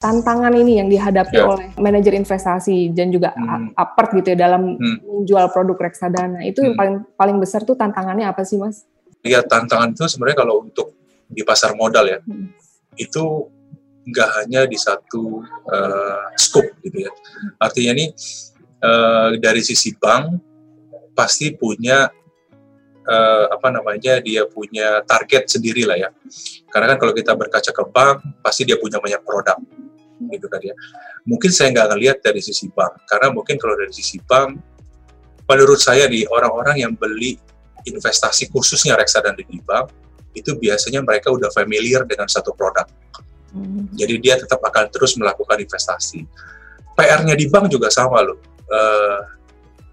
tantangan ini yang dihadapi ya. oleh manajer investasi dan juga hmm. apert gitu ya dalam hmm. menjual produk reksadana itu hmm. yang paling paling besar tuh tantangannya apa sih mas? Iya tantangan itu sebenarnya kalau untuk di pasar modal ya hmm. itu nggak hanya di satu uh, scope gitu ya. Artinya nih uh, dari sisi bank pasti punya uh, apa namanya dia punya target sendiri lah ya. Karena kan kalau kita berkaca ke bank pasti dia punya banyak produk gitu kan ya. Mungkin saya nggak ngelihat dari sisi bank karena mungkin kalau dari sisi bank menurut saya di orang-orang yang beli investasi khususnya reksadana di bank itu biasanya mereka udah familiar dengan satu produk. Hmm. Jadi dia tetap akan terus melakukan investasi. PR-nya di bank juga sama loh. Uh,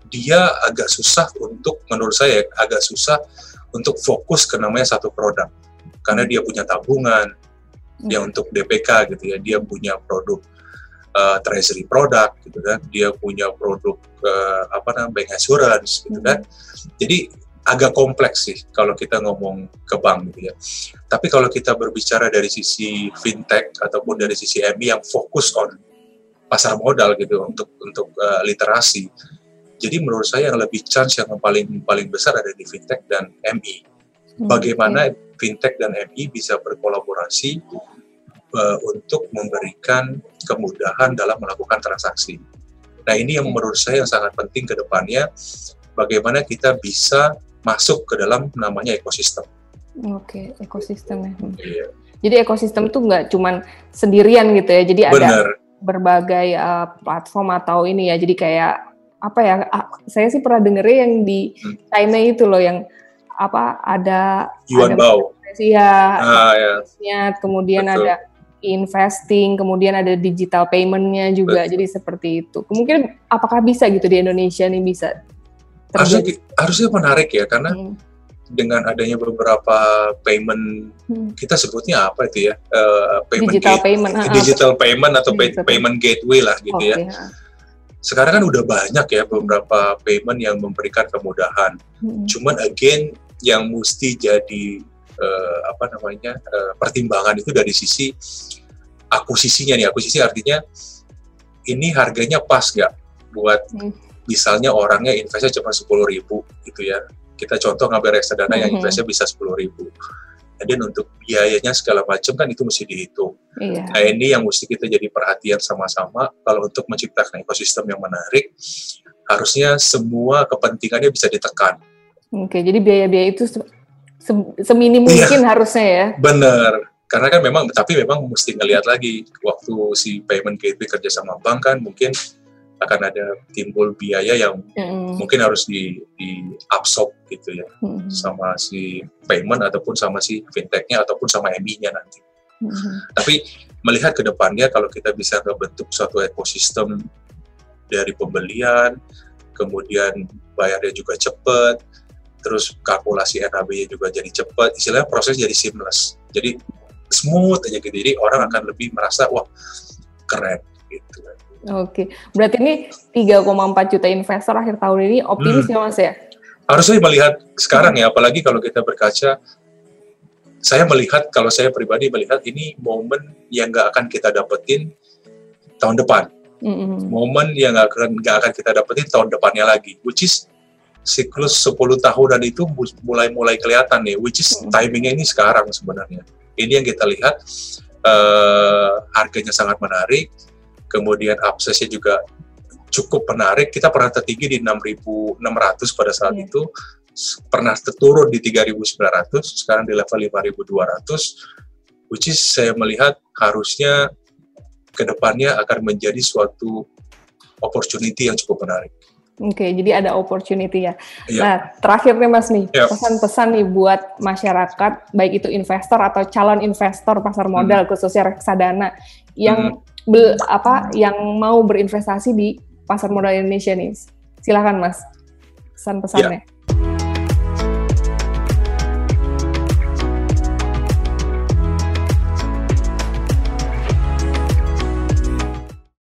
dia agak susah untuk menurut saya agak susah untuk fokus ke namanya satu produk karena dia punya tabungan. Dia untuk DPK gitu ya dia punya produk uh, treasury produk gitu kan dia punya produk uh, apa namanya bank assurance gitu kan hmm. jadi agak kompleks sih kalau kita ngomong ke bank gitu ya tapi kalau kita berbicara dari sisi fintech ataupun dari sisi MI yang fokus on pasar modal gitu untuk untuk uh, literasi jadi menurut saya yang lebih chance yang paling paling besar ada di fintech dan MI. Hmm, Bagaimana okay. Fintech dan MI bisa berkolaborasi uh, untuk memberikan kemudahan dalam melakukan transaksi. Nah ini yang menurut saya yang sangat penting ke depannya, bagaimana kita bisa masuk ke dalam namanya ekosistem. Oke, okay, ekosistem ya. Iya. Jadi ekosistem itu nggak cuman sendirian gitu ya, jadi Bener. ada berbagai uh, platform atau ini ya, jadi kayak apa ya saya sih pernah denger yang di hmm. China itu loh yang apa ada Yuan ada Bao. Ya, ah, ya. kemudian Betul. ada investing, kemudian ada digital paymentnya juga, Betul. jadi seperti itu. Mungkin apakah bisa gitu di Indonesia nih bisa? Harusnya, harusnya menarik ya, karena hmm. dengan adanya beberapa payment, hmm. kita sebutnya apa itu ya? Uh, payment digital gate, payment, digital payment atau digital payment gateway lah gitu okay, ya. Sekarang kan udah banyak ya beberapa payment yang memberikan kemudahan. Hmm. Cuman again yang mesti jadi uh, apa namanya uh, pertimbangan itu dari sisi akuisisinya nih. Akuisisi artinya ini harganya pas nggak buat hmm. misalnya orangnya investnya cuma sepuluh ribu gitu ya. Kita contoh ngambil reksadana hmm. yang investnya bisa sepuluh ribu dan untuk biayanya segala macam kan itu mesti dihitung. Iya. Nah ini yang mesti kita jadi perhatian sama-sama kalau untuk menciptakan ekosistem yang menarik harusnya semua kepentingannya bisa ditekan. Oke, jadi biaya-biaya itu se seminim iya. mungkin harusnya ya. Bener, karena kan memang tapi memang mesti ngelihat lagi waktu si payment gateway kerja sama bank kan mungkin akan ada timbul biaya yang mm. mungkin harus di, di absorb gitu ya mm. sama si payment ataupun sama si fintechnya ataupun sama MI-nya nanti. Mm. Tapi melihat ke depannya kalau kita bisa membentuk suatu ekosistem dari pembelian, kemudian bayarnya juga cepat, terus kalkulasi NAB-nya juga jadi cepat, istilahnya proses jadi seamless. Jadi smooth aja gitu. Jadi orang akan lebih merasa wah keren gitu. Oke, berarti ini 3,4 juta investor akhir tahun ini optimis hmm. ya mas ya? Harusnya melihat sekarang ya, apalagi kalau kita berkaca, saya melihat kalau saya pribadi melihat ini momen yang nggak akan kita dapetin tahun depan, mm-hmm. momen yang nggak akan nggak akan kita dapetin tahun depannya lagi, which is siklus 10 tahunan itu mulai-mulai kelihatan nih, which is timingnya ini sekarang sebenarnya. Ini yang kita lihat uh, harganya sangat menarik, kemudian aksesnya juga cukup menarik. Kita pernah tertinggi di 6.600 pada saat yeah. itu, pernah turun di 3.900, sekarang di level 5.200, which is saya melihat harusnya ke depannya akan menjadi suatu opportunity yang cukup menarik. Oke, jadi ada opportunity ya. Iya. Nah, terakhir nih Mas nih, iya. pesan-pesan nih buat masyarakat, baik itu investor atau calon investor pasar modal, hmm. khususnya reksadana, yang hmm bel, apa yang mau berinvestasi di pasar modal Indonesia nih. Silakan Mas, pesan-pesannya. Ya.